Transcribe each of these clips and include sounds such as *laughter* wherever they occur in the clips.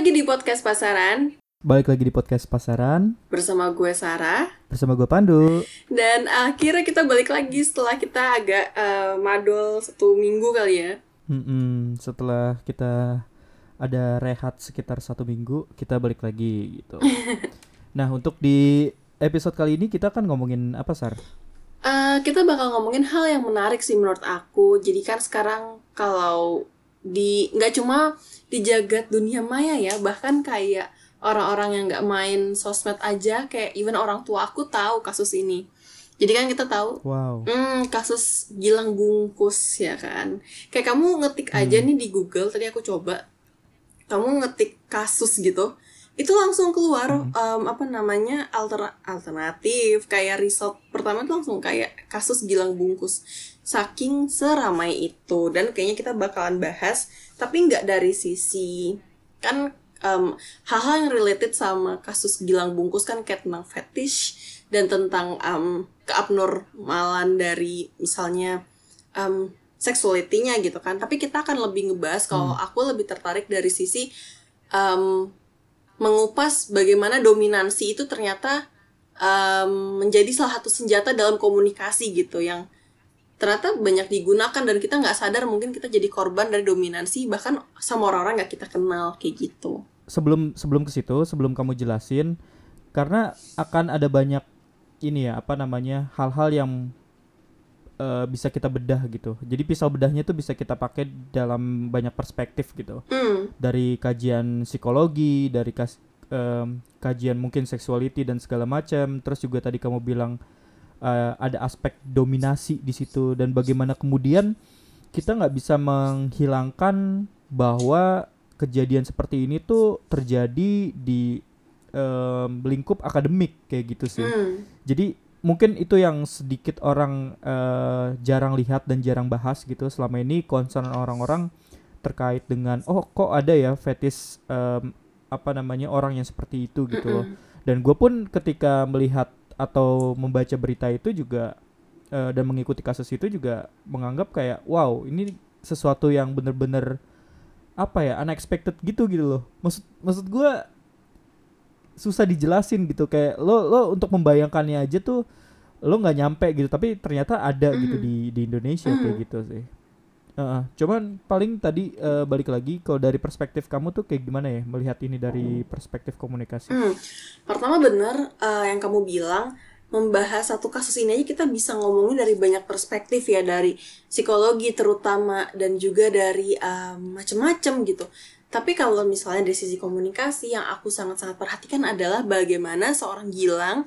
Lagi di podcast pasaran Balik lagi di podcast pasaran bersama gue Sarah bersama gue Pandu. dan akhirnya kita balik lagi setelah kita agak eh, madol satu minggu kali ya. Mm-mm, setelah kita ada rehat sekitar satu minggu, kita balik lagi gitu. *laughs* nah untuk di episode kali ini kita kan ngomongin apa sar? Eh, kita bakal ngomongin hal yang menarik sih menurut aku. Jadi kan sekarang kalau di nggak cuma di jagat dunia maya ya, bahkan kayak orang-orang yang nggak main sosmed aja, kayak even orang tua aku tahu kasus ini. Jadi kan kita tahu Wow. Hmm, kasus Gilang Bungkus ya kan. Kayak kamu ngetik aja nih di Google, tadi aku coba. Kamu ngetik kasus gitu, itu langsung keluar em, apa namanya alter alternatif kayak result pertama itu langsung kayak kasus Gilang Bungkus. Saking seramai itu dan kayaknya kita bakalan bahas, tapi nggak dari sisi kan em, hal-hal yang related sama kasus Gilang Bungkus kan kayak tentang fetish dan tentang em, keabnormalan dari misalnya em, sexuality-nya gitu kan. Tapi kita akan lebih ngebahas kalau aku lebih tertarik dari sisi em, mengupas bagaimana dominansi itu ternyata em, menjadi salah satu senjata dalam komunikasi gitu yang ternyata banyak digunakan dan kita nggak sadar mungkin kita jadi korban dari dominansi bahkan sama orang-orang nggak kita kenal kayak gitu. Sebelum sebelum ke situ, sebelum kamu jelasin, karena akan ada banyak ini ya apa namanya hal-hal yang eh, bisa kita bedah gitu. Jadi pisau bedahnya tuh bisa kita pakai dalam banyak perspektif gitu. Hmm, dari kajian psikologi, dari kas, em, kajian mungkin sexuality dan segala macam. Terus juga tadi kamu bilang eh, ada aspek dominasi di situ dan bagaimana kemudian kita nggak bisa menghilangkan bahwa kejadian seperti ini tuh terjadi di em, lingkup akademik kayak gitu sih. hmm, Jadi mungkin itu yang sedikit orang eh, jarang lihat dan jarang bahas gitu selama ini concern orang-orang terkait dengan oh kok ada ya fetis em, apa namanya orang yang seperti itu gitu loh. Dan gue pun ketika melihat atau membaca berita itu juga eh, dan mengikuti kasus itu juga menganggap kayak wow ini sesuatu yang bener-bener apa ya unexpected gitu gitu loh. Maksud maksud gue susah dijelasin gitu kayak lo lo untuk membayangkannya aja tuh lo nggak nyampe gitu tapi ternyata ada gitu Mhm. di di Indonesia kayak Mhm. gitu sih. Heeh, cuman paling tadi eh, balik lagi kalau dari perspektif kamu tuh kayak gimana ya melihat ini dari perspektif komunikasi? Hmm, pertama bener eh, yang kamu bilang membahas satu kasus ini aja kita bisa ngomongin dari banyak perspektif ya dari psikologi terutama dan juga dari eh, macem-macem gitu. Tapi kalau misalnya dari sisi komunikasi yang aku sangat-sangat perhatikan adalah bagaimana seorang Gilang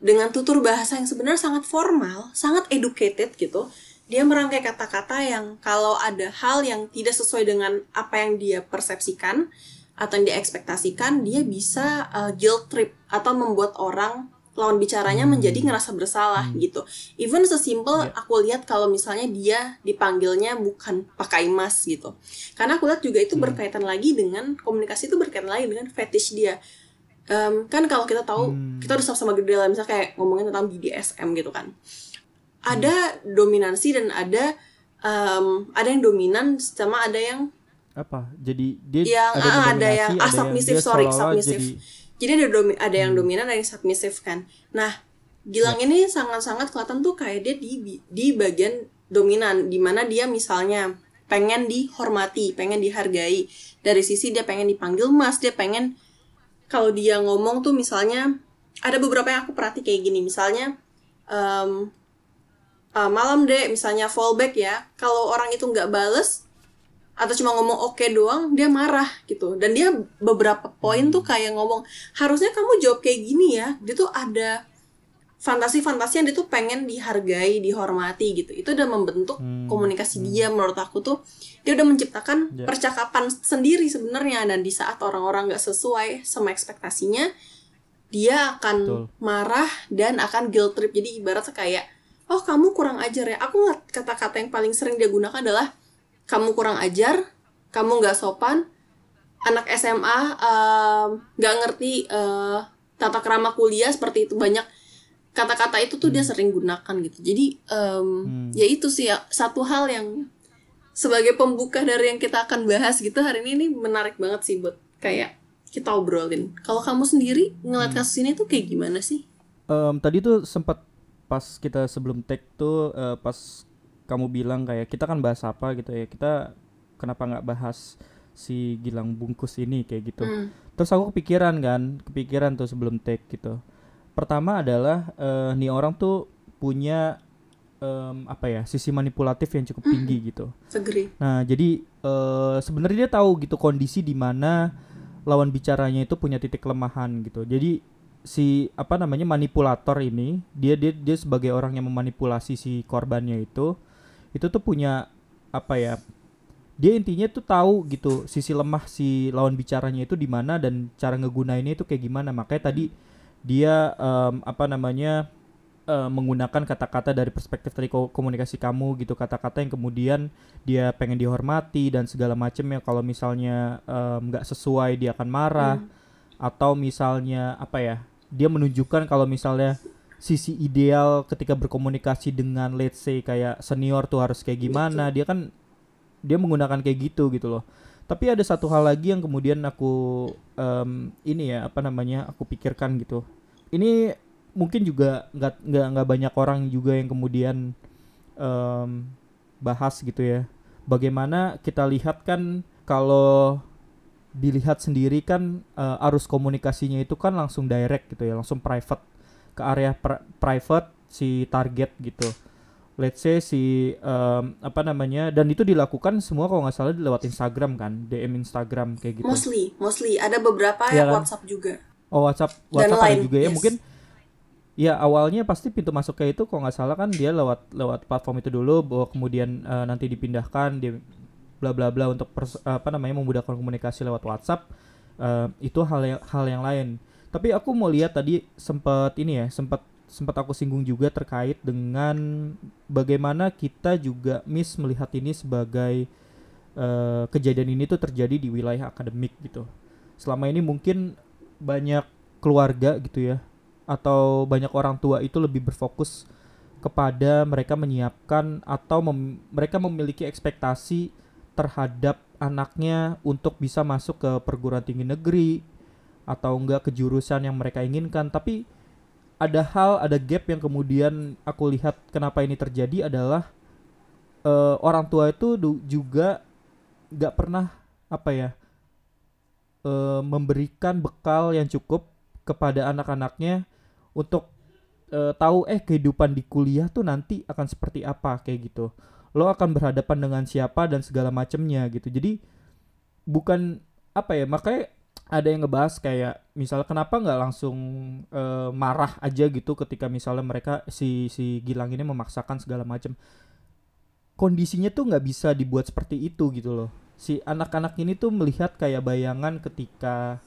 dengan tutur bahasa yang sebenarnya sangat formal, sangat educated gitu. Dia merangkai kata-kata yang kalau ada hal yang tidak sesuai dengan apa yang dia persepsikan atau yang dia ekspektasikan, dia bisa uh, guilt trip atau membuat orang lawan bicaranya Hmm. menjadi ngerasa bersalah Hmm. gitu. Even sesimpel Ya. aku lihat kalau misalnya dia dipanggilnya bukan pakai mas gitu. Karena aku lihat juga itu Hmm. berkaitan lagi dengan komunikasi itu berkaitan lagi dengan fetish dia. Em, kan kalau kita tahu Hmm. kita udah sama-sama gede lah misalnya kayak ngomongin tentang BDSM gitu kan. Hmm. Ada dominansi dan ada em, ada yang dominan sama ada yang Apa? Jadi dia Yang, ah, ada yang- submissive, dia sorry, submissive. jadi jadi ada domi- ada yang Hmm. dominan ada yang submissive kan. Nah, Gilang ini sangat-sangat kelihatan tuh kayak dia di di bagian dominan di mana dia misalnya pengen dihormati, pengen dihargai. Dari sisi dia pengen dipanggil Mas, dia pengen kalau dia ngomong tuh misalnya ada beberapa yang aku perhati kayak gini, misalnya em, eh, malam deh misalnya fallback ya. Kalau orang itu nggak bales atau cuma ngomong oke doang, dia marah gitu. Dan dia beberapa poin tuh kayak ngomong harusnya kamu jawab kayak gini ya. Dia tuh ada fantasi-fantasi yang dia tuh pengen dihargai, dihormati gitu. Itu udah membentuk Hmm, komunikasi hmm. dia menurut aku tuh dia udah menciptakan Ya. percakapan sendiri sebenarnya dan di saat orang-orang nggak sesuai sama ekspektasinya dia akan Betul. marah dan akan guilt trip jadi ibaratnya kayak oh kamu kurang ajar ya aku kata-kata yang paling sering dia gunakan adalah kamu kurang ajar kamu nggak sopan anak SMA em, nggak ngerti eh, tata krama kuliah seperti itu banyak kata-kata itu tuh dia sering gunakan gitu jadi em, Hmm. ya itu sih ya, satu hal yang sebagai pembuka dari yang kita akan bahas gitu hari ini ini menarik banget sih buat kayak kita obrolin. Kalau kamu sendiri ngeliat Hmm. kasus ini tuh kayak gimana sih? Em, tadi tuh sempat pas kita sebelum take tuh eh, pas kamu bilang kayak kita kan bahas apa gitu ya kita kenapa nggak bahas si Gilang bungkus ini kayak gitu Hmm. terus aku kepikiran kan kepikiran tuh sebelum take gitu pertama adalah eh, nih orang tuh punya em, apa ya sisi manipulatif yang cukup tinggi gitu Agree. Nah, jadi eh, sebenarnya dia tahu gitu kondisi di mana lawan bicaranya itu punya titik kelemahan gitu. Jadi si apa namanya manipulator ini, dia dia dia sebagai orang yang memanipulasi si korbannya itu, itu tuh punya apa ya? Dia intinya tuh tahu gitu sisi lemah si lawan bicaranya itu di mana dan cara ngegunainnya itu kayak gimana. Makanya tadi dia em, apa namanya eh, menggunakan kata-kata dari perspektif tadi ko- komunikasi kamu gitu kata-kata yang kemudian dia pengen dihormati dan segala macam ya kalau misalnya nggak sesuai dia akan marah Hmm. atau misalnya apa ya dia menunjukkan kalau misalnya sisi ideal ketika berkomunikasi dengan let's say kayak senior tuh harus kayak gimana. Dia kan dia menggunakan kayak gitu gitu loh. Tapi ada satu hal lagi yang kemudian aku em, ini ya apa namanya aku pikirkan gitu. Ini mungkin juga nggak nggak nggak banyak orang juga yang kemudian em, bahas gitu ya. Bagaimana kita lihat kan kalau dilihat sendiri kan eh, arus komunikasinya itu kan langsung direct gitu ya langsung private ke area pri- private si target gitu let's say si em, apa namanya dan itu dilakukan semua kalau nggak salah lewat Instagram kan DM Instagram kayak gitu Mostly, mostly ada beberapa Iya yang kan? WhatsApp juga. Oh WhatsApp Dan WhatsApp ada lain, juga ya yes. mungkin ya awalnya pasti pintu masuknya itu kalau nggak salah kan dia lewat lewat platform itu dulu bahwa kemudian eh, nanti dipindahkan dia bla bla bla untuk pers- apa namanya memudahkan komunikasi lewat WhatsApp eh, itu hal yang hal yang lain tapi aku mau lihat tadi sempat ini ya sempat sempat aku singgung juga terkait dengan bagaimana kita juga miss melihat ini sebagai eh, kejadian ini tuh terjadi di wilayah akademik gitu. Selama ini mungkin banyak keluarga gitu ya atau banyak orang tua itu lebih berfokus kepada mereka menyiapkan atau mem- mereka memiliki ekspektasi terhadap anaknya untuk bisa masuk ke perguruan tinggi negeri atau enggak ke jurusan yang mereka inginkan. Tapi ada hal ada gap yang kemudian aku lihat kenapa ini terjadi adalah eh, orang tua itu juga nggak pernah apa ya eh, memberikan bekal yang cukup kepada anak-anaknya untuk eh, tahu eh kehidupan di kuliah tuh nanti akan seperti apa kayak gitu. Lo akan berhadapan dengan siapa dan segala macamnya gitu. Jadi bukan apa ya makanya ada yang ngebahas kayak misalnya kenapa nggak langsung eh, marah aja gitu ketika misalnya mereka si si Gilang ini memaksakan segala macam kondisinya tuh nggak bisa dibuat seperti itu gitu loh. Si anak-anak ini tuh melihat kayak bayangan ketika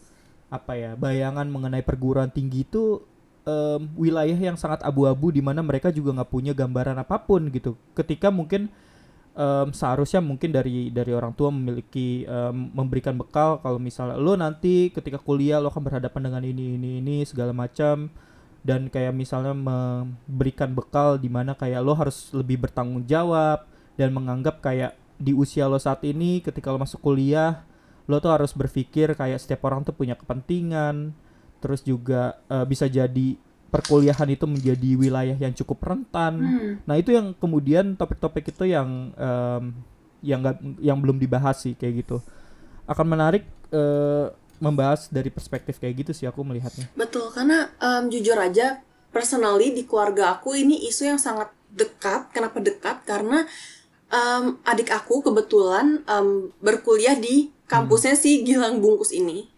apa ya bayangan mengenai perguruan tinggi itu em, wilayah yang sangat abu-abu di mana mereka juga nggak punya gambaran apa pun gitu. Ketika mungkin em, seharusnya mungkin dari dari orang tua memiliki em, memberikan bekal kalau misalnya lo nanti ketika kuliah lo akan berhadapan dengan ini ini ini segala macam. Dan kayak misalnya memberikan bekal di mana kayak lo harus lebih bertanggung jawab dan menganggap kayak di usia lo saat ini ketika lo masuk kuliah lo tuh harus berpikir kayak setiap orang tuh punya kepentingan. Terus juga eh, bisa jadi perkuliahan itu menjadi wilayah yang cukup rentan Hmm. Nah itu yang kemudian topik-topik itu yang em, yang nggak yang belum dibahas sih kayak gitu. Akan menarik eh, membahas dari perspektif kayak gitu sih aku melihatnya. Betul, karena em, jujur aja, personally di keluarga aku ini isu yang sangat dekat. Kenapa dekat? Karena em, adik aku kebetulan em, berkuliah di kampusnya si Gilang Bungkus ini.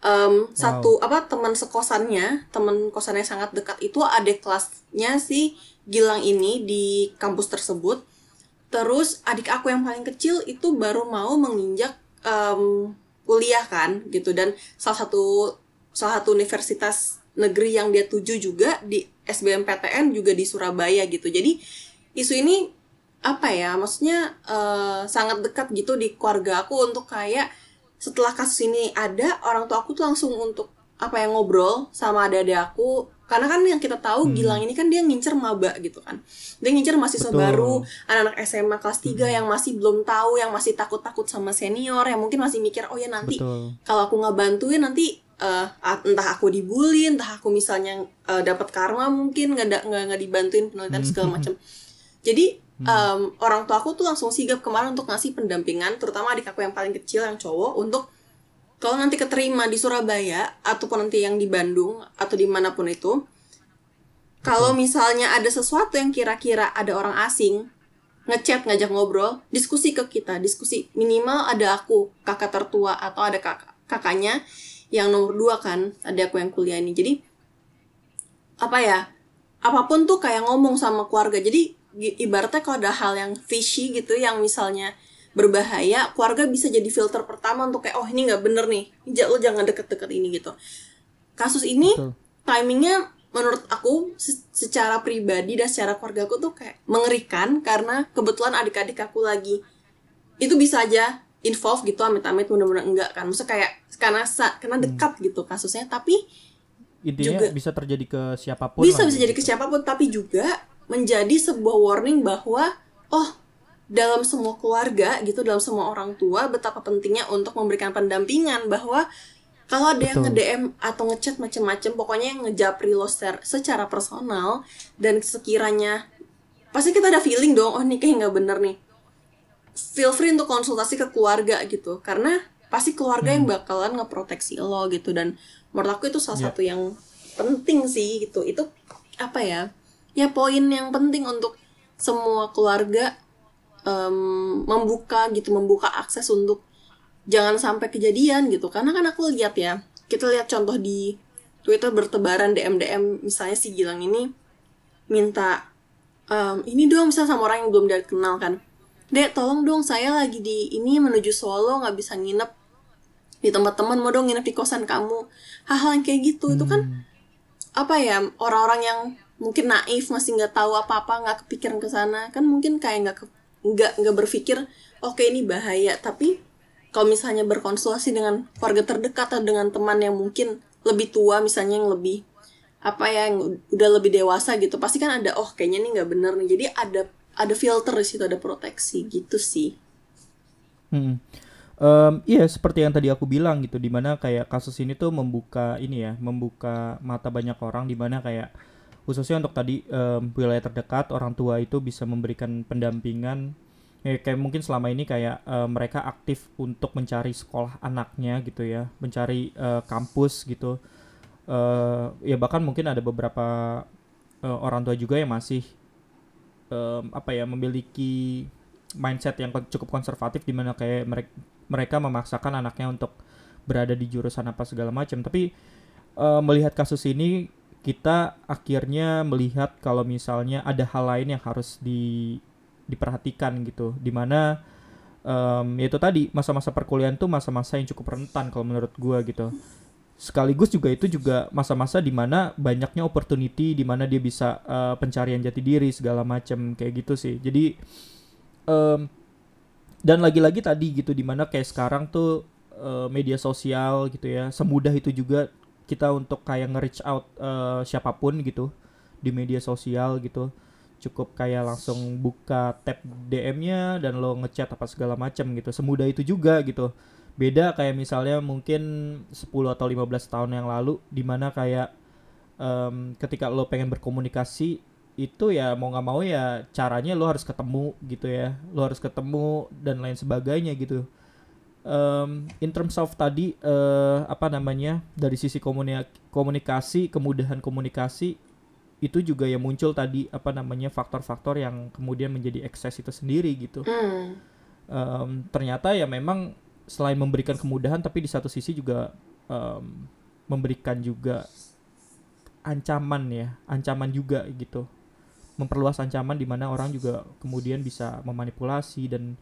Em, Satu apa teman sekosannya, teman kosannya sangat dekat itu adik kelasnya si Gilang ini di kampus tersebut. Terus adik aku yang paling kecil itu baru mau menginjak em, kuliah kan gitu dan salah satu salah satu universitas negeri yang dia tuju juga di SBMPTN juga di Surabaya gitu. Jadi isu ini apa ya maksudnya eh, sangat dekat gitu di keluarga aku untuk kayak setelah kasus ini ada orang tua aku tuh langsung untuk apa yang ngobrol sama adik-adik aku karena kan yang kita tahu Hmm. Gilang ini kan dia ngincer maba gitu kan dia ngincer mahasiswa Betul. baru anak-anak SMA kelas 3 Hmm. yang masih belum tahu yang masih takut-takut sama senior yang mungkin masih mikir oh ya nanti betul kalau aku nggak bantuin nanti a- entah aku dibully entah aku misalnya eh, dapat karma mungkin nggak nggak dibantuin penelitian Hmm. segala macam *laughs* jadi em, orang tua aku tuh langsung sigap kemarin untuk ngasih pendampingan terutama adik aku yang paling kecil yang cowok untuk kalau nanti keterima di Surabaya ataupun nanti yang di Bandung atau di mana pun itu kalau misalnya ada sesuatu yang kira-kira ada orang asing ngechat ngajak ngobrol diskusi ke kita diskusi minimal ada aku kakak tertua atau ada kakak kakaknya yang nomor dua kan ada aku yang kuliah ini. Jadi apa ya apa pun tuh kayak ngomong sama keluarga. Jadi ibaratnya kalau ada hal yang fishy gitu yang misalnya berbahaya keluarga bisa jadi filter pertama untuk kayak oh ini nggak bener nih lo jangan deket-deket ini gitu kasus ini betul timingnya menurut aku se- secara pribadi dan secara keluarga aku tuh kayak mengerikan karena kebetulan adik-adik aku lagi itu bisa aja involve gitu amit-amit mudah-mudahan enggak kan maksudnya kayak karena karena dekat gitu kasusnya tapi intinya juga. bisa terjadi ke siapa pun bisa bisa gitu. jadi ke siapa pun tapi juga menjadi sebuah warning bahwa oh dalam semua keluarga gitu dalam semua orang tua betapa pentingnya untuk memberikan pendampingan bahwa kalau ada yang nge-DM atau ngechat macem-macem pokoknya yang ngejapri lo secara, personal dan sekiranya pasti kita ada feeling dong oh ini kayak nggak bener nih. Feel free untuk konsultasi ke keluarga gitu karena pasti keluarga yang bakalan ngeproteksi lo gitu dan menurut aku itu salah Ya. satu yang penting sih gitu. Itu apa ya ya poin yang penting untuk semua keluarga em, membuka gitu membuka akses untuk jangan sampai kejadian gitu. Karena kan aku lihat ya kita lihat contoh di Twitter bertebaran DM DM misalnya si Gilang ini minta em, ini dong misalnya sama orang yang belum dia kenal kan. Dek tolong dong saya lagi di ini menuju Solo nggak bisa nginep. Di tempat teman mau dong nginep di kosan kamu. Hal-hal yang kayak gitu itu kan Hmm, apa ya orang-orang yang mungkin naif masih nggak tahu apa-apa nggak kepikiran ke sana. Kan mungkin kayak nggak nggak nggak berpikir oke ini bahaya. Tapi kalau misalnya berkonsultasi dengan keluarga terdekat atau dengan teman yang mungkin lebih tua misalnya yang lebih apa ya yang udah lebih dewasa gitu pasti kan ada oh kayaknya ini nggak bener nih. Jadi ada ada filter di situ ada proteksi gitu sih. Hmm. Em, iya seperti yang tadi aku bilang gitu di mana kayak kasus ini tuh membuka ini ya membuka mata banyak orang di mana kayak khususnya untuk tadi em, wilayah terdekat orang tua itu bisa memberikan pendampingan. Ya, kayak mungkin selama ini kayak eh, mereka aktif untuk mencari sekolah anaknya gitu ya mencari eh, kampus gitu. Eh, ya bahkan mungkin ada beberapa eh, orang tua juga yang masih em, apa ya memiliki mindset yang cukup konservatif di mana kayak mereka mereka memaksakan anaknya untuk berada di jurusan apa segala macam. Tapi eh, melihat kasus ini kita akhirnya melihat kalau misalnya ada hal lain yang harus di diperhatikan gitu. Di mana em, yaitu tadi masa-masa perkuliahan tuh masa-masa yang cukup rentan kalau menurut gua gitu. Sekaligus juga itu juga masa-masa di mana banyaknya opportunity di mana dia bisa eh, pencarian jati diri segala macam kayak gitu sih. Jadi em, dan lagi-lagi tadi gitu di mana kayak sekarang tuh eh, media sosial gitu ya semudah itu juga kita untuk kayak nge-reach out eh, siapa pun gitu di media sosial gitu. Cukup kayak langsung buka tab DM-nya dan lo ngechat apa segala macam gitu. Semudah itu juga gitu. Beda kayak misalnya mungkin 10 atau 15 tahun yang lalu di mana kayak em, ketika lo pengen berkomunikasi itu ya mau nggak mau ya caranya lo harus ketemu gitu ya. Lo harus ketemu dan lain sebagainya gitu Em, in terms of tadi eh, apa namanya dari sisi komuni- komunikasi kemudahan komunikasi itu juga yang muncul tadi apa namanya faktor-faktor yang kemudian menjadi ekses itu sendiri gitu Hmm. Em, ternyata ya memang selain memberikan kemudahan tapi di satu sisi juga em, memberikan juga ancaman ya ancaman juga gitu memperluas ancaman di mana orang juga kemudian bisa memanipulasi dan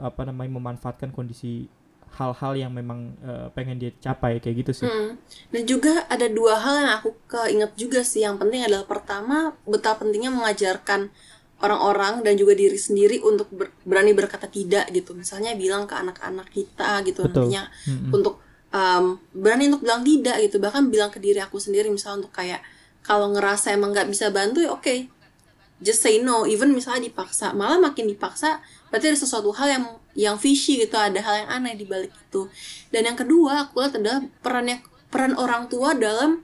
apa namanya memanfaatkan kondisi hal-hal yang memang eh, pengen dia capai kayak gitu sih Hmm. Dan juga ada dua hal yang aku keinget juga sih. Yang penting adalah pertama betapa pentingnya mengajarkan orang-orang dan juga diri sendiri untuk ber- berani berkata tidak gitu. Misalnya bilang ke anak-anak kita gitu Betul. nantinya Mm-mm. untuk um, berani untuk bilang tidak gitu. Bahkan bilang ke diri aku sendiri misalnya untuk kayak kalau ngerasa emang nggak bisa bantu ya oke just say no. Even misalnya dipaksa malah makin dipaksa berarti ada sesuatu hal yang yang fishy gitu ada hal yang aneh di balik itu. Dan yang kedua aku lihat adalah perannya peran orang tua dalam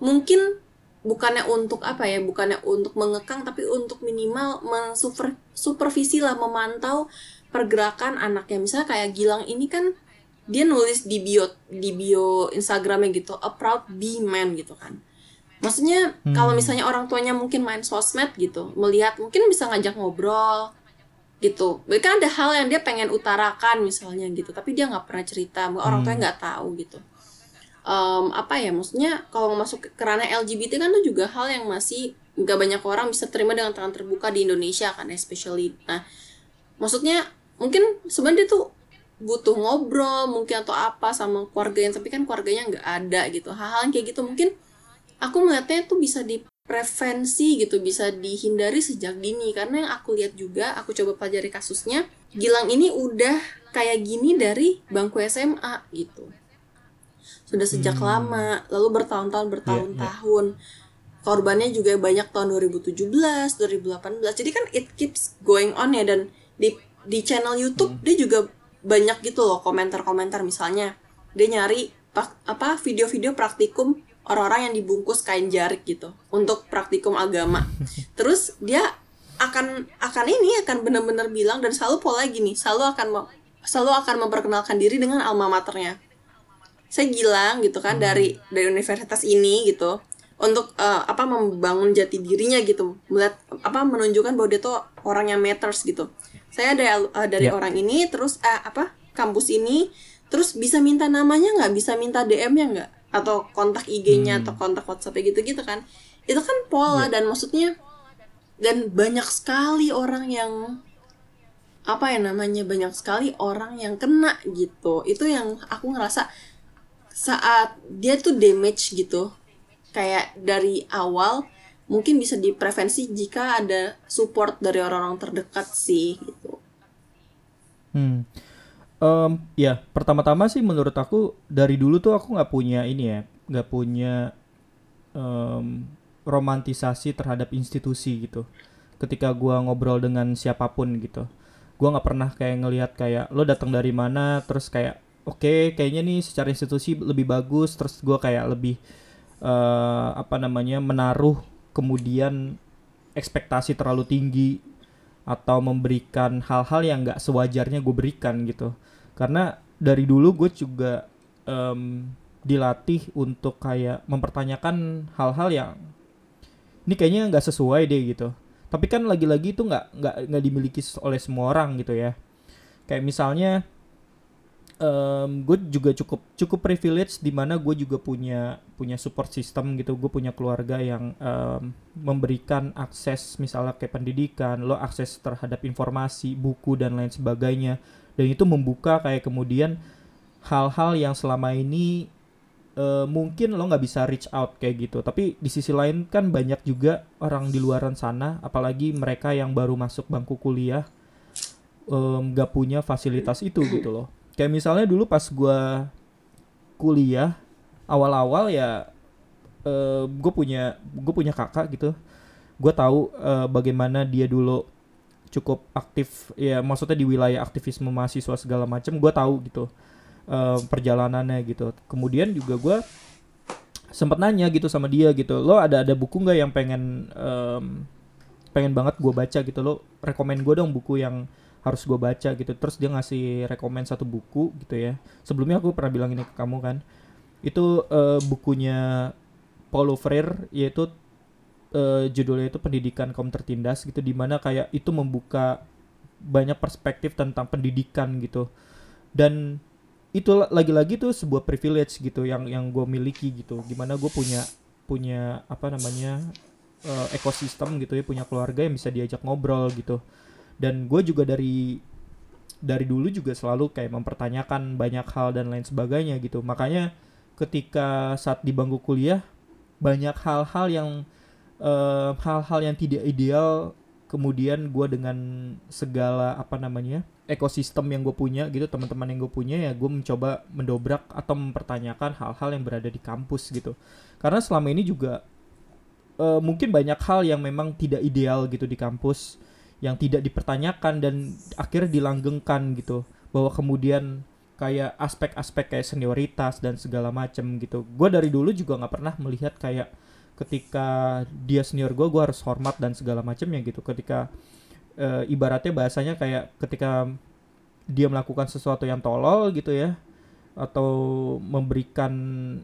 mungkin bukannya untuk apa ya bukannya untuk mengekang tapi untuk minimal mensuper supervisi lah memantau pergerakan anaknya. Misalnya kayak Gilang ini kan dia nulis di bio di bio Instagramnya gitu a proud be man gitu kan maksudnya hmm. kalau misalnya orang tuanya mungkin main sosmed gitu melihat mungkin bisa ngajak ngobrol gitu kan ada hal yang dia pengen utarakan misalnya gitu tapi dia nggak pernah cerita orang tuanya hmm. nggak tahu gitu um, apa ya maksudnya kalau masuk ke kerana LGBT kan itu juga hal yang masih nggak banyak orang bisa terima dengan tangan terbuka di Indonesia kan especially nah maksudnya mungkin sebenarnya tuh butuh ngobrol mungkin atau apa sama keluarganya tapi kan keluarganya nggak ada gitu hal-hal kayak gitu mungkin aku melihatnya tuh bisa di prevensi gitu bisa dihindari sejak dini karena yang aku lihat juga aku coba pelajari kasusnya Gilang ini udah kayak gini dari bangku SMA gitu sudah sejak hmm. lama lalu bertahun-tahun bertahun-tahun yeah, yeah. korbannya juga banyak tahun 2017 2018 jadi kan it keeps going on ya dan di di channel YouTube hmm. dia juga banyak gitu loh komentar-komentar misalnya dia nyari apa video-video praktikum orang-orang yang dibungkus kain jarik gitu untuk praktikum agama. *laughs* Terus dia akan akan ini akan benar-benar bilang dan selalu pola gini, selalu akan selalu akan memperkenalkan diri dengan alma maternya. Saya Gilang gitu kan dari dari universitas ini gitu untuk uh, apa membangun jati dirinya gitu melihat apa menunjukkan bahwa dia tuh orang yang matters gitu saya ada uh, dari yeah. orang ini terus uh, apa kampus ini terus bisa minta namanya nggak bisa minta DM-nya nggak atau kontak IG-nya hmm. atau kontak WhatsApp gitu-gitu kan itu kan pola yeah. dan maksudnya dan banyak sekali orang yang apa ya namanya banyak sekali orang yang kena gitu itu yang aku ngerasa saat dia tuh damage gitu kayak dari awal mungkin bisa diprevensi jika ada support dari orang-orang terdekat sih gitu. Hmm. Um, ya pertama-tama sih menurut aku dari dulu tuh aku nggak punya ini ya nggak punya um, romantisasi terhadap institusi gitu. Ketika gua ngobrol dengan siapa pun gitu, gua nggak pernah kayak ngelihat kayak lo datang dari mana, terus kayak oke okay, kayaknya nih secara institusi lebih bagus, terus gua kayak lebih uh, apa namanya menaruh kemudian ekspektasi terlalu tinggi atau memberikan hal-hal yang nggak sewajarnya gue berikan gitu. Karena dari dulu gue juga um, dilatih untuk kayak mempertanyakan hal-hal yang ini kayaknya nggak sesuai deh gitu. Tapi kan lagi-lagi itu nggak nggak nggak dimiliki oleh semua orang gitu ya. Kayak misalnya um, gue juga cukup cukup privilege di mana gue juga punya punya support system gitu. Gue punya keluarga yang um, memberikan akses misalnya kayak pendidikan lo akses terhadap informasi buku dan lain sebagainya. Dan itu membuka kayak kemudian hal-hal yang selama ini uh, mungkin lo nggak bisa reach out kayak gitu. Tapi di sisi lain kan banyak juga orang di luaran sana apalagi mereka yang baru masuk bangku kuliah um, punya fasilitas itu gitu loh kayak misalnya dulu pas gue kuliah awal-awal ya uh, eh, gue punya gue punya kakak gitu. Gue tahu uh, bagaimana dia dulu cukup aktif ya maksudnya di wilayah aktivisme mahasiswa segala macam gue tahu gitu uh, perjalanannya gitu. Kemudian juga gue sempat nanya gitu sama dia gitu lo ada ada buku nggak yang pengen um, pengen banget gue baca gitu? Lo rekomend gue dong buku yang harus gue baca gitu. Terus dia ngasih rekomend satu buku gitu ya. Sebelumnya aku pernah bilang ini ke kamu kan. Itu uh, bukunya Paulo Freire yaitu uh, judulnya itu pendidikan kaum tertindas gitu di mana kayak itu membuka banyak perspektif tentang pendidikan gitu. Dan itu lagi-lagi tuh sebuah privilege gitu yang yang gue miliki gitu. Gimana gue punya punya apa namanya uh, ekosistem gitu ya punya keluarga yang bisa diajak ngobrol gitu dan gue juga dari dari dulu juga selalu kayak mempertanyakan banyak hal dan lain sebagainya gitu. Makanya ketika saat di bangku kuliah banyak hal-hal yang eh, hal-hal yang tidak ideal kemudian gue dengan segala apa namanya ekosistem yang gue punya gitu teman-teman yang gue punya ya gue mencoba mendobrak atau mempertanyakan hal-hal yang berada di kampus gitu. Karena selama ini juga uh, mungkin banyak hal yang memang tidak ideal gitu di kampus yang tidak dipertanyakan dan akhirnya dilanggengkan gitu. Bahwa kemudian kayak aspek-aspek kayak senioritas dan segala macem gitu. Gue dari dulu juga nggak pernah melihat kayak ketika dia senior gue gue harus hormat dan segala macemnya gitu. Ketika uh, ibaratnya bahasanya kayak ketika dia melakukan sesuatu yang tolol gitu ya atau memberikan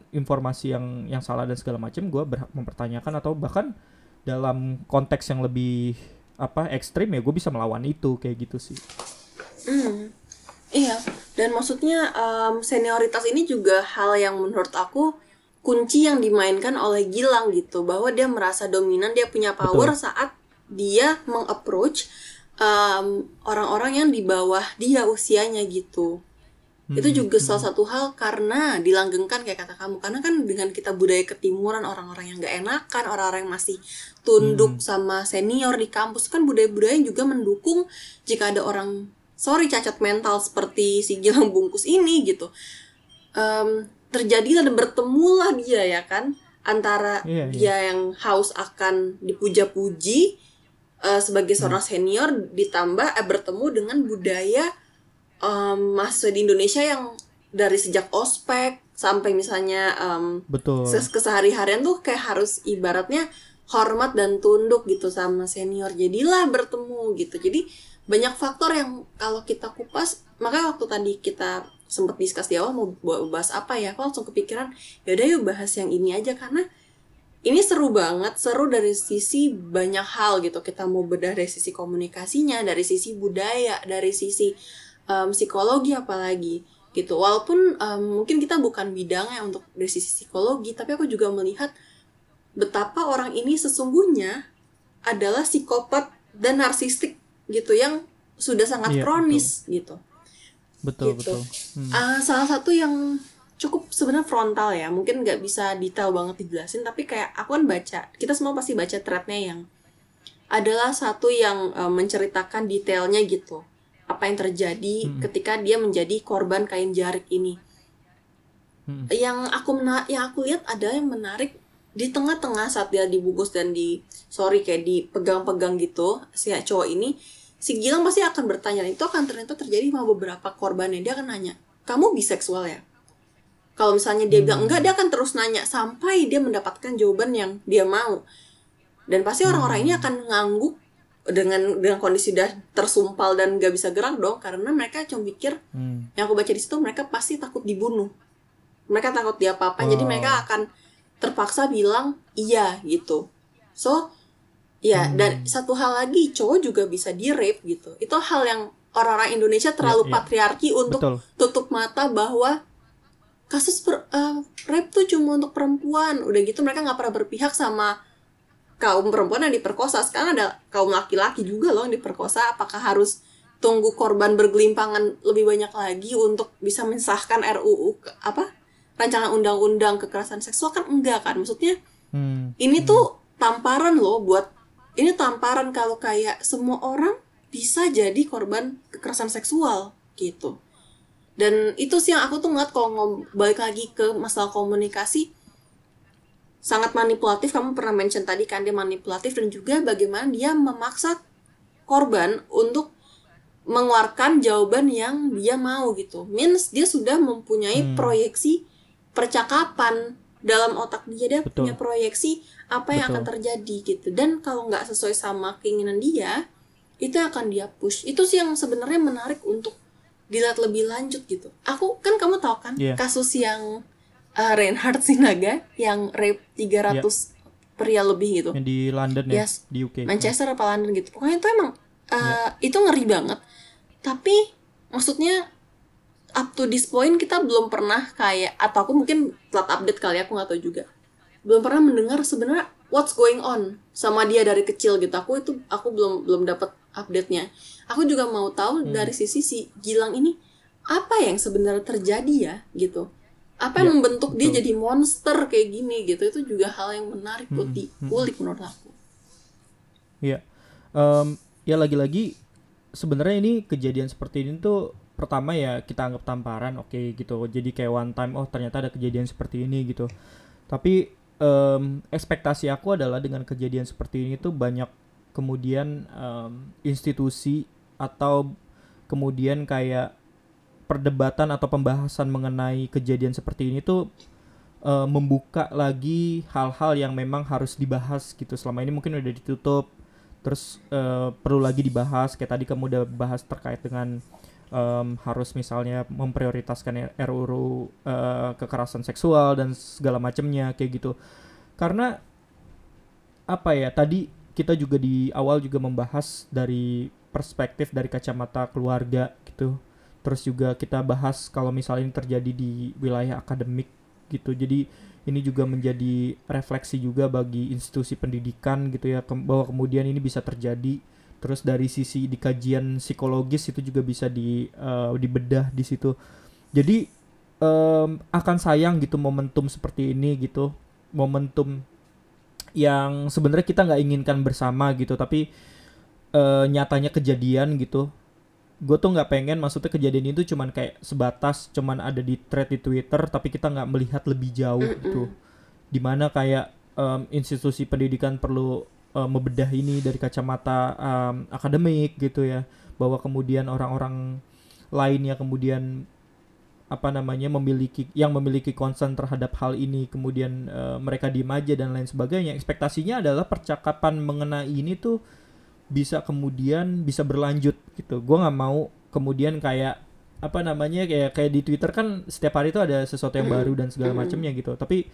informasi yang yang salah dan segala macam gue berhak mempertanyakan atau bahkan dalam konteks yang lebih apa ekstrim ya gue bisa melawan itu kayak gitu sih. Mm, iya dan maksudnya um, senioritas ini juga hal yang menurut aku kunci yang dimainkan oleh Gilang gitu bahwa dia merasa dominan dia punya power Betul. saat dia mengapproach orang orang-orang yang di bawah dia usianya gitu. Hmm, itu juga hmm. salah satu hal karena dilanggengkan kayak kata kamu karena kan dengan kita budaya ketimuran orang-orang yang gak enakan orang-orang yang masih tunduk hmm. sama senior di kampus kan budaya-budaya yang juga mendukung jika ada orang sorry cacat mental seperti si Gilang Bungkus ini gitu um, terjadi dan bertemulah dia ya kan antara yeah, iya. dia yang haus akan dipuja-puji uh, sebagai seorang hmm. senior ditambah eh, bertemu dengan budaya um, mahasiswa di Indonesia yang dari sejak ospek sampai misalnya um, betul. kesehari-harian tuh kayak harus ibaratnya hormat dan tunduk gitu sama senior. Jadilah bertemu gitu. Jadi banyak faktor yang kalau kita kupas makanya waktu tadi kita sempat diskus di awal mau bahas apa ya aku langsung kepikiran yaudah yuk bahas yang ini aja. Karena ini seru banget seru dari sisi banyak hal gitu. Kita mau bedah dari sisi komunikasinya dari sisi budaya dari sisi um, psikologi apalagi gitu walaupun um, mungkin kita bukan bidangnya untuk dari sisi psikologi tapi aku juga melihat betapa orang ini sesungguhnya adalah psikopat dan narsistik gitu yang sudah sangat iya, kronis betul. gitu betul gitu. betul hmm. uh, salah satu yang cukup sebenarnya frontal ya mungkin nggak bisa detail banget dijelasin tapi kayak aku kan baca kita semua pasti baca threadnya yang adalah satu yang uh, menceritakan detailnya gitu apa yang terjadi hmm. ketika dia menjadi korban kain jarik ini. Hmm. Yang aku mena yang aku lihat ada yang menarik di tengah-tengah saat dia dibungkus dan di sorry kayak dipegang-pegang gitu si cowok ini si Gilang pasti akan bertanya itu akan ternyata terjadi sama beberapa korbannya dia akan nanya kamu biseksual ya kalau misalnya dia hmm. bilang enggak dia akan terus nanya sampai dia mendapatkan jawaban yang dia mau dan pasti orang-orang ini hmm. akan ngangguk dengan dengan kondisi udah tersumpal dan gak bisa gerak dong karena mereka cuma pikir hmm. yang aku baca di situ mereka pasti takut dibunuh mereka takut dia apa apa oh. jadi mereka akan terpaksa bilang iya gitu so ya hmm. dan satu hal lagi cowok juga bisa di rape gitu itu hal yang orang-orang Indonesia terlalu ya, ya. patriarki untuk Betul. tutup mata bahwa kasus per, uh, rape tuh cuma untuk perempuan udah gitu mereka nggak pernah berpihak sama kaum perempuan yang diperkosa. Sekarang ada kaum laki-laki juga loh yang diperkosa. Apakah harus tunggu korban bergelimpangan lebih banyak lagi untuk bisa mensahkan RUU apa rancangan undang-undang kekerasan seksual? Kan enggak kan? Maksudnya hmm. ini hmm. tuh tamparan loh buat ini tamparan kalau kayak semua orang bisa jadi korban kekerasan seksual gitu. Dan itu sih yang aku tuh ngeliat kalau balik lagi ke masalah komunikasi sangat manipulatif kamu pernah mention tadi kan dia manipulatif dan juga bagaimana dia memaksa korban untuk mengeluarkan jawaban yang dia mau gitu means dia sudah mempunyai hmm. proyeksi percakapan dalam otak dia dia Betul. punya proyeksi apa yang Betul. akan terjadi gitu dan kalau nggak sesuai sama keinginan dia itu akan dia push itu sih yang sebenarnya menarik untuk dilihat lebih lanjut gitu aku kan kamu tahu kan yeah. kasus yang uh, Reinhard Sinaga yang rape 300 yeah. pria lebih gitu. Yang di London ya, yes. di UK. Manchester apa London gitu. Pokoknya itu emang uh, yeah. itu ngeri banget. Tapi maksudnya up to this point kita belum pernah kayak atau aku mungkin telat update kali ya, aku nggak tahu juga. Belum pernah mendengar sebenarnya what's going on sama dia dari kecil gitu. Aku itu aku belum belum dapat update-nya. Aku juga mau tahu hmm. dari sisi si Gilang ini apa yang sebenarnya terjadi ya gitu apa yang ya, membentuk betul. dia jadi monster kayak gini gitu itu juga hal yang menarik buat hmm, diulik hmm. menurut aku Iya um, ya lagi-lagi sebenarnya ini kejadian seperti ini tuh pertama ya kita anggap tamparan oke okay, gitu jadi kayak one time oh ternyata ada kejadian seperti ini gitu tapi em, ekspektasi aku adalah dengan kejadian seperti ini tuh banyak kemudian em, institusi atau kemudian kayak perdebatan atau pembahasan mengenai kejadian seperti ini tuh eh, membuka lagi hal-hal yang memang harus dibahas gitu. Selama ini mungkin udah ditutup terus eh, perlu lagi dibahas. Kayak tadi kamu udah bahas terkait dengan em, harus misalnya memprioritaskan RUU eh, kekerasan seksual dan segala macamnya kayak gitu. Karena apa ya tadi kita juga di awal juga membahas dari perspektif dari kacamata keluarga gitu terus juga kita bahas kalau misalnya ini terjadi di wilayah akademik gitu. Jadi ini juga menjadi refleksi juga bagi institusi pendidikan gitu ya ke- bahwa kemudian ini bisa terjadi. Terus dari sisi di kajian psikologis itu juga bisa di eh, dibedah di situ. Jadi em, akan sayang gitu momentum seperti ini gitu. Momentum yang sebenarnya kita nggak inginkan bersama gitu tapi eh, nyatanya kejadian gitu gue tuh nggak pengen maksudnya kejadian itu cuman kayak sebatas cuman ada di thread di Twitter tapi kita nggak melihat lebih jauh gitu. Di mana kayak em, institusi pendidikan perlu em, membedah ini dari kacamata em, akademik gitu ya. Bahwa kemudian orang-orang lainnya kemudian apa namanya memiliki yang memiliki concern terhadap hal ini kemudian eh, mereka diem aja dan lain sebagainya. Ekspektasinya adalah percakapan mengenai ini tuh bisa kemudian bisa berlanjut gitu. Gue nggak mau kemudian kayak apa namanya kayak kayak di Twitter kan setiap hari itu ada sesuatu yang baru dan segala macamnya gitu. Tapi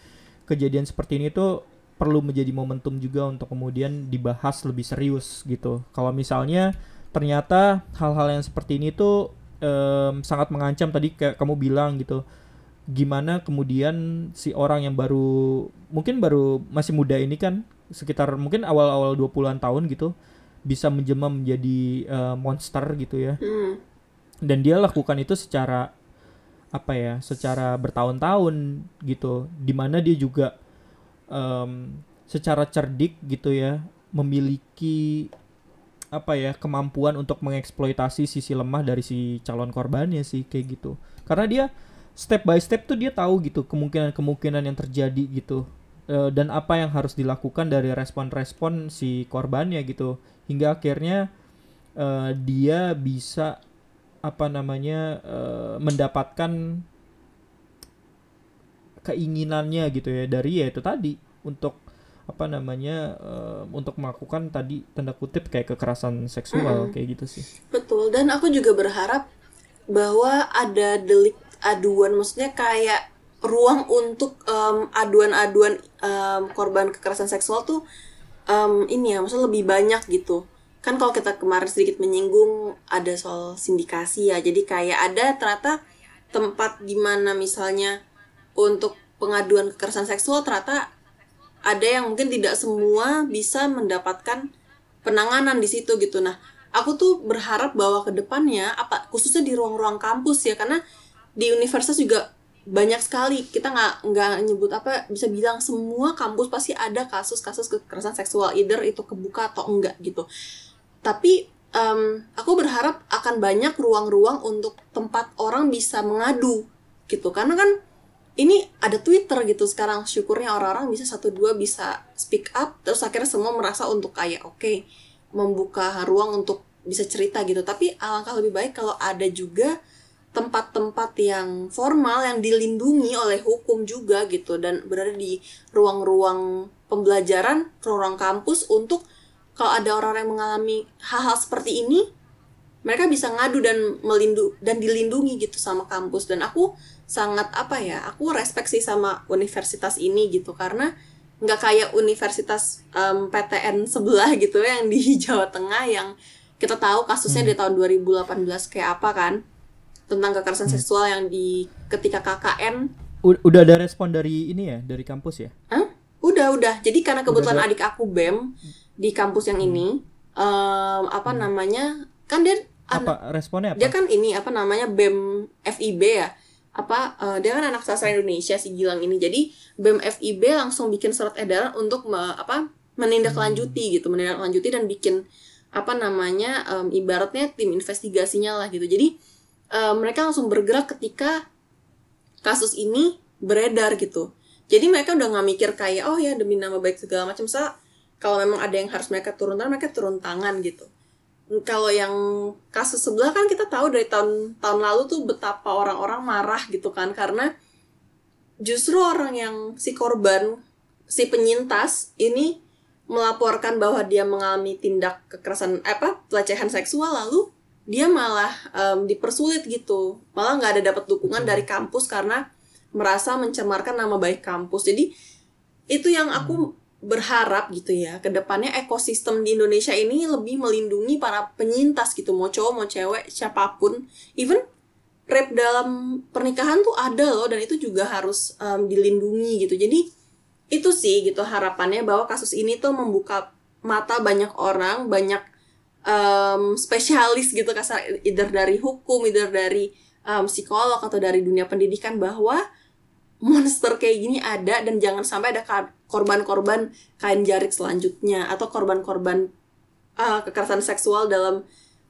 kejadian seperti ini tuh perlu menjadi momentum juga untuk kemudian dibahas lebih serius gitu. Kalau misalnya ternyata hal-hal yang seperti ini tuh em, sangat mengancam tadi kayak kamu bilang gitu. Gimana kemudian si orang yang baru mungkin baru masih muda ini kan sekitar mungkin awal-awal 20-an tahun gitu bisa menjelma menjadi eh, monster gitu ya. Hmm. dan dia lakukan itu secara apa ya secara bertahun-tahun gitu. Di mana dia juga em, secara cerdik gitu ya memiliki apa ya kemampuan untuk mengeksploitasi sisi lemah dari si calon korbannya sih kayak gitu. Karena dia step by step tuh dia tahu gitu kemungkinan-kemungkinan yang terjadi gitu. Eh, dan apa yang harus dilakukan dari respon-respon si korbannya gitu hingga akhirnya eh, dia bisa apa namanya eh, mendapatkan keinginannya gitu ya dari ya itu tadi untuk apa namanya eh, untuk melakukan tadi tanda kutip kayak kekerasan seksual kayak gitu sih. Betul, dan aku juga berharap bahwa ada delik aduan, maksudnya kayak ruang untuk em, aduan-aduan em, korban kekerasan seksual tuh em, ini ya, maksudnya lebih banyak gitu. Kan kalau kita kemarin sedikit menyinggung ada soal sindikasi ya, jadi kayak ada ternyata tempat di mana misalnya untuk pengaduan kekerasan seksual ternyata ada yang mungkin tidak semua bisa mendapatkan penanganan di situ gitu. Nah, aku tuh berharap bahwa ke depannya apa khususnya di ruang-ruang kampus ya karena di universitas juga banyak sekali. Kita nggak nggak nyebut apa bisa bilang semua kampus pasti ada kasus-kasus kekerasan seksual either itu kebuka atau enggak gitu. Tapi em, aku berharap akan banyak ruang-ruang untuk tempat orang bisa mengadu gitu. Karena kan ini ada Twitter gitu. Sekarang syukurnya orang-orang bisa satu dua bisa speak up terus akhirnya semua merasa untuk kayak oke membuka ruang untuk bisa cerita gitu. Tapi alangkah lebih baik kalau ada juga tempat-tempat yang formal yang dilindungi oleh hukum juga gitu dan berada di ruang-ruang pembelajaran ruang kampus untuk kalau ada orang-orang yang mengalami hal-hal seperti ini mereka bisa ngadu dan melindu dan dilindungi gitu sama kampus. Dan aku sangat apa ya aku respect sih sama universitas ini gitu karena nggak kayak universitas em, PTN sebelah gitu yang di *laughs* Jawa Tengah yang kita tahu kasusnya di tahun 2018 kayak apa kan tentang kekerasan seksual yang di ketika KKN U- udah ada respon dari ini ya dari kampus ya Hah? Udah, udah. Jadi karena kebetulan ada. adik aku BEM di kampus yang ini, em, apa namanya? Kan dia apa responnya apa dia kan ini apa namanya BEM FIB ya. Apa eh, dia kan anak sastra Indonesia si Gilang ini. Jadi BEM FIB langsung bikin surat edaran untuk me- apa? menindaklanjuti gitu, menindaklanjuti dan bikin apa namanya? em, ibaratnya tim investigasinya lah gitu. Jadi em, mereka langsung bergerak ketika kasus ini beredar gitu. jadi mereka udah nggak mikir kayak oh ya demi nama baik segala macam sa kalau memang ada yang harus mereka turun tangan mereka turun tangan gitu kalau yang kasus sebelah kan kita tahu dari tahun tahun lalu tuh betapa orang-orang marah gitu kan karena justru orang yang si korban si penyintas ini melaporkan bahwa dia mengalami tindak kekerasan apa pelecehan seksual lalu dia malah um, dipersulit gitu. Malah nggak ada dapat dukungan dari kampus karena merasa mencemarkan nama baik kampus. Jadi itu yang aku berharap gitu ya ke depannya ekosistem di Indonesia ini lebih melindungi para penyintas gitu. Mau cowok mau cewek siapa pun. Even rap dalam pernikahan tuh ada loh dan itu juga harus um, dilindungi gitu. Jadi itu sih gitu harapannya bahwa kasus ini tuh membuka mata banyak orang banyak um, spesialis gitu kasar either dari hukum either dari um, psikolog atau dari dunia pendidikan bahwa monster kayak gini ada dan jangan sampai ada korban-korban kain jarik selanjutnya atau korban-korban uh, kekerasan seksual dalam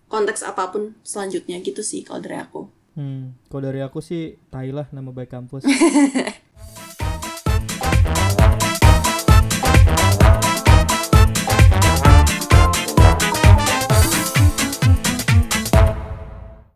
konteks apa pun selanjutnya gitu sih kalau dari aku. Hmm, kalau dari aku sih Thailand nama baik kampus. *laughs*